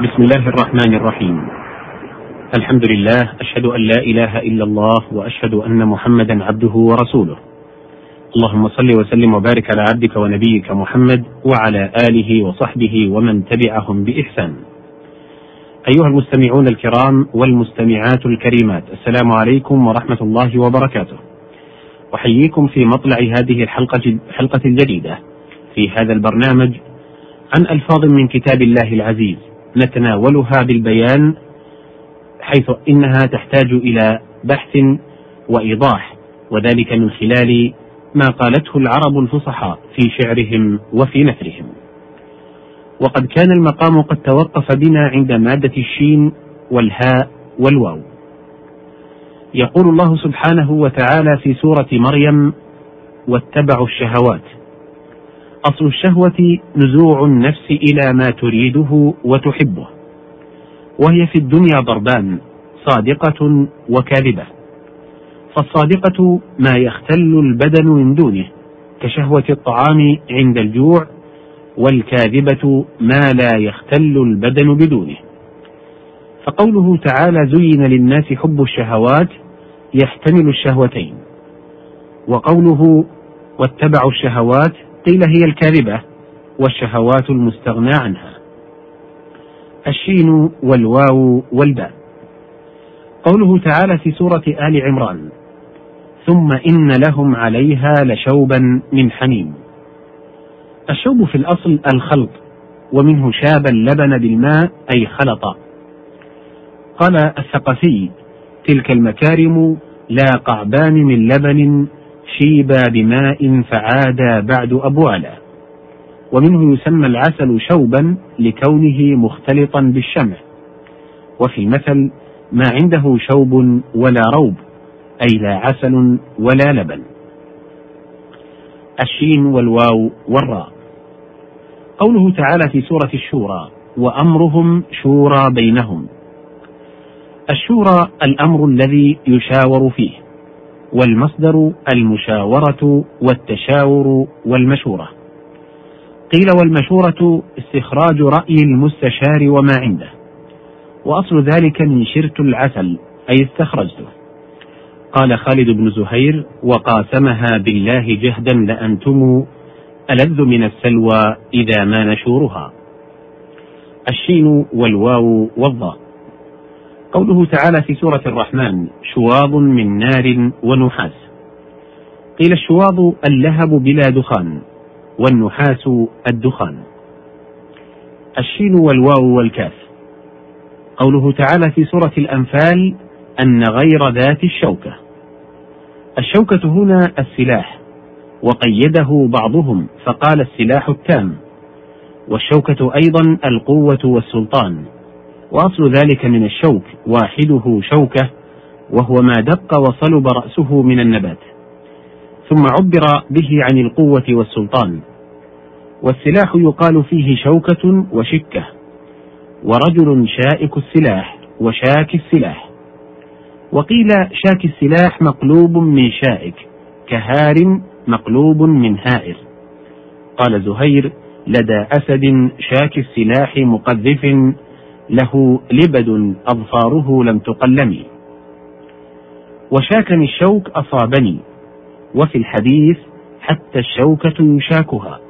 بسم الله الرحمن الرحيم. الحمد لله أشهد أن لا إله إلا الله وأشهد أن محمدا عبده ورسوله. اللهم صل وسلم وبارك على عبدك ونبيك محمد وعلى آله وصحبه ومن تبعهم بإحسان. أيها المستمعون الكرام والمستمعات الكريمات السلام عليكم ورحمة الله وبركاته. أحييكم في مطلع هذه الحلقة الحلقة الجديدة. في هذا البرنامج عن ألفاظ من كتاب الله العزيز. نتناولها بالبيان حيث إنها تحتاج إلى بحث وإيضاح وذلك من خلال ما قالته العرب الفصحاء في شعرهم وفي نثرهم. وقد كان المقام قد توقف بنا عند مادة الشين والهاء والواو. يقول الله سبحانه وتعالى في سورة مريم: واتبعوا الشهوات أصل الشهوة نزوع النفس إلى ما تريده وتحبه، وهي في الدنيا ضربان صادقة وكاذبة. فالصادقة ما يختل البدن من دونه كشهوة الطعام عند الجوع، والكاذبة ما لا يختل البدن بدونه. فقوله تعالى زين للناس حب الشهوات يحتمل الشهوتين. وقوله واتبعوا الشهوات قيل هي الكاذبة والشهوات المستغنى عنها. الشين والواو والباء. قوله تعالى في سورة آل عمران ثم إن لهم عليها لشوبا من حميم. الشوب في الأصل الخلط ومنه شاب اللبن بالماء أي خلط. قال الثقفي تلك المكارم لا قعبان من لبن شيبا بماء فعادا بعد أبوالا ومنه يسمى العسل شوبا لكونه مختلطا بالشمع. وفي المثل ما عنده شوب ولا روب أي لا عسل ولا لبن. الشين والواو والراء. قوله تعالى في سورة الشورى وأمرهم شورى بينهم الشورى الأمر الذي يشاور فيه. والمصدر المشاورة والتشاور والمشورة. قيل والمشورة استخراج رأي المستشار وما عنده. وأصل ذلك من شرت العسل أي استخرجته. قال خالد بن زهير: وقاسمها بالله جهدا لأنتم ألذ من السلوى إذا ما نشورها. الشين والواو والضاء. قوله تعالى في سورة الرحمن شواظ من نار ونحاس. قيل الشواظ اللهب بلا دخان والنحاس الدخان. الشين والواو والكاف. قوله تعالى في سورة الأنفال أن غير ذات الشوكة. الشوكة هنا السلاح وقيده بعضهم فقال السلاح التام. والشوكة أيضا القوة والسلطان. وأصل ذلك من الشوك واحدة شوكة وهو ما دق وصلب رأسه من النبات. ثم عبر به عن القوة والسلطان. والسلاح يقال فيه شوكة وشكة. ورجل شائك السلاح وشاك السلاح. وقيل شاك السلاح مقلوب من شائك كهار مقلوب من هائر. قال زهير لدى أسد شاك السلاح مقذف له لبد أظفاره لم تقلمي وشاكني الشوك أصابني وفي الحديث حتى الشوكة يشاكها.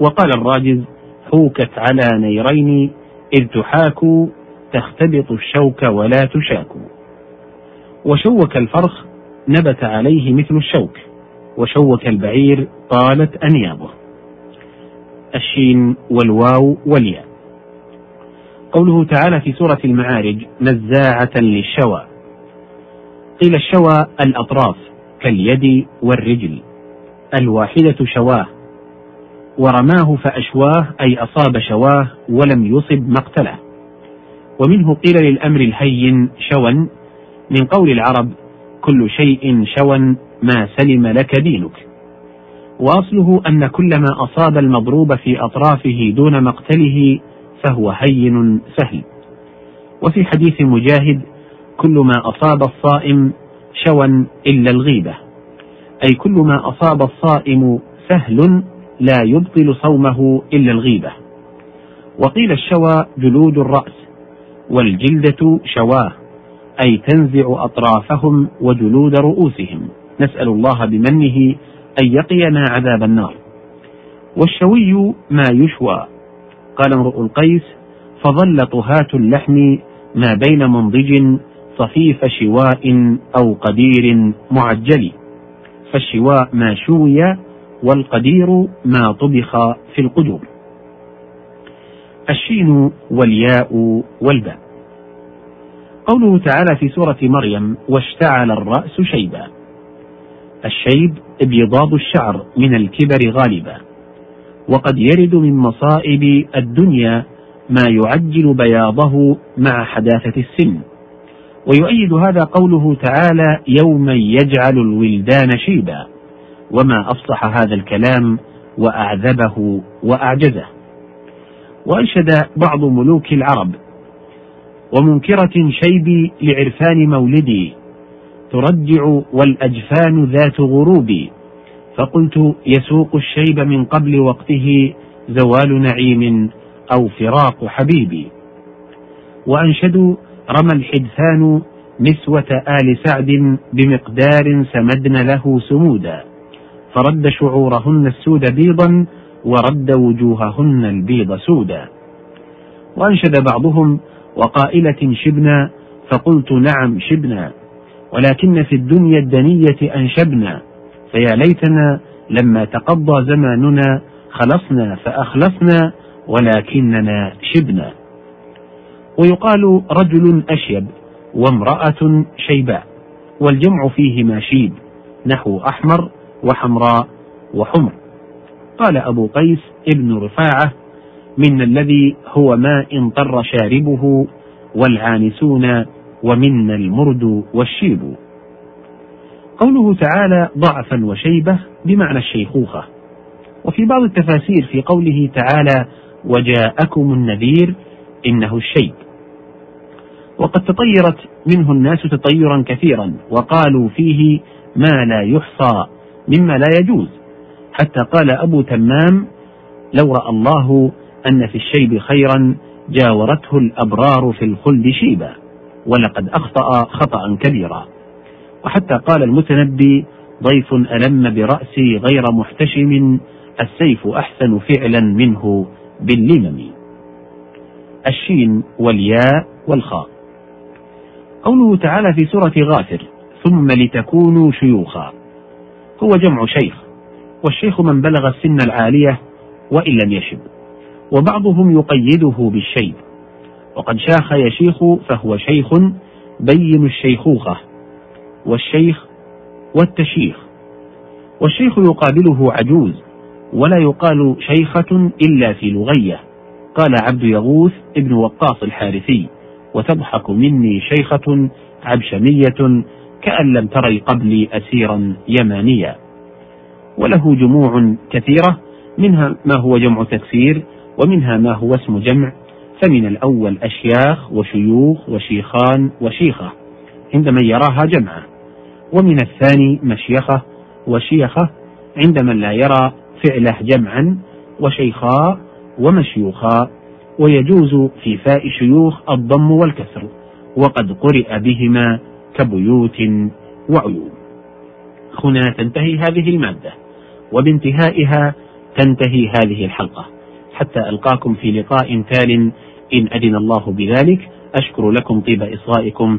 وقال الراجز حوكت على نيرين إذ تحاك تختبط الشوك ولا تشاك. وشوك الفرخ نبت عليه مثل الشوك وشوك البعير طالت أنيابه. الشين والواو والياء. قوله تعالى في سورة المعارج نزاعة للشوى. قيل الشوى الأطراف كاليد والرجل. الواحدة شواه. ورماه فأشواه أي أصاب شواه ولم يصب مقتله. ومنه قيل للأمر الهين شوى. من قول العرب كل شيء شوى ما سلم لك دينك. وأصله أن كل ما أصاب المضروب في أطرافه دون مقتله فهو هين سهل. وفي حديث مجاهد كل ما أصاب الصائم شوى إلا الغيبة. أي كل ما أصاب الصائم سهل لا يبطل صومه إلا الغيبة. وقيل الشوى جلود الرأس والجلدة شواه أي تنزع أطرافهم وجلود رؤوسهم. نسأل الله بمنه أن يقينا عذاب النار. والشوي ما يشوى قال امرؤ القيس فظل طهاة اللحم ما بين منضج صفيف شواء أو قدير معجل فالشواء ما شوي والقدير ما طبخ في القدور الشين والياء والباء. قوله تعالى في سورة مريم واشتعل الرأس شيبا الشيب ابيضاض الشعر من الكبر غالبا. وقد يرد من مصائب الدنيا ما يعجل بياضه مع حداثة السن. ويؤيد هذا قوله تعالى يوما يجعل الولدان شيبا. وما أفصح هذا الكلام وأعذبه وأعجزه. وانشد بعض ملوك العرب ومنكرة شيبي لعرفان مولدي ترجع والأجفان ذات غروب. فقلت يسوق الشيب من قبل وقته زوال نعيم أو فراق حبيبي. وانشدوا رمى الحدثان نسوة آل سعد بمقدار سمدن له سمودا. فرد شعورهن السود بيضا ورد وجوههن البيض سودا. وأنشد بعضهم وقائلة شبنا فقلت نعم شبنا ولكن في الدنيا الدنية أنشبنا. فيا ليتنا لما تقضى زماننا خلصنا فأخلصنا ولكننا شبنا. ويقال رجل أشيب وامرأة شيباء والجمع فيه شيب نحو أحمر وحمراء وحمر. قال أبو قيس ابن رفاعة من الذي هو ما انطر شاربه والعانسون ومنا المرد والشيب. قوله تعالى ضعفا وشيبة بمعنى الشيخوخة. وفي بعض التفاسير في قوله تعالى وجاءكم النذير إنه الشيب. وقد تطيرت منه الناس تطيرا كثيرا وقالوا فيه ما لا يحصى مما لا يجوز. حتى قال أبو تمام لو رأى الله أن في الشيب خيرا جاورته الأبرار في الخلد شيبا ولقد أخطأ خطأ كبيرا. وحتى قال المتنبي ضيف ألم برأسي غير محتشم السيف أحسن فعلا منه باللمم. الشين والياء والخاء. قوله تعالى في سورة غافر ثم لتكونوا شيوخا. هو جمع شيخ والشيخ من بلغ السن العالية وإن لم يشب. وبعضهم يقيده بالشيب. وقد شاخ يشيخ فهو شيخ بين الشيخوخة. والشيخ والتشيخ. والشيخ يقابله عجوز ولا يقال شيخة إلا في لغية. قال عبد يغوث ابن وقاص الحارثي وتضحك مني شيخة عبشمية كأن لم تري قبلي أسيرا يمانيا. وله جموع كثيرة منها ما هو جمع تكسير ومنها ما هو اسم جمع. فمن الأول أشياخ وشيوخ وشيخان وشيخة عند من يراها جمعا. ومن الثاني مشيخة وشيخة عند من لا يرى فعله جمعا وشيخاء ومشيوخا ويجوز في فاء شيوخ الضم والكسر وقد قرئ بهما كبيوت وعيون. هنا تنتهي هذه المادة وبانتهائها تنتهي هذه الحلقة. حتى ألقاكم في لقاء تال إن أذن الله بذلك أشكر لكم طيب إصغائكم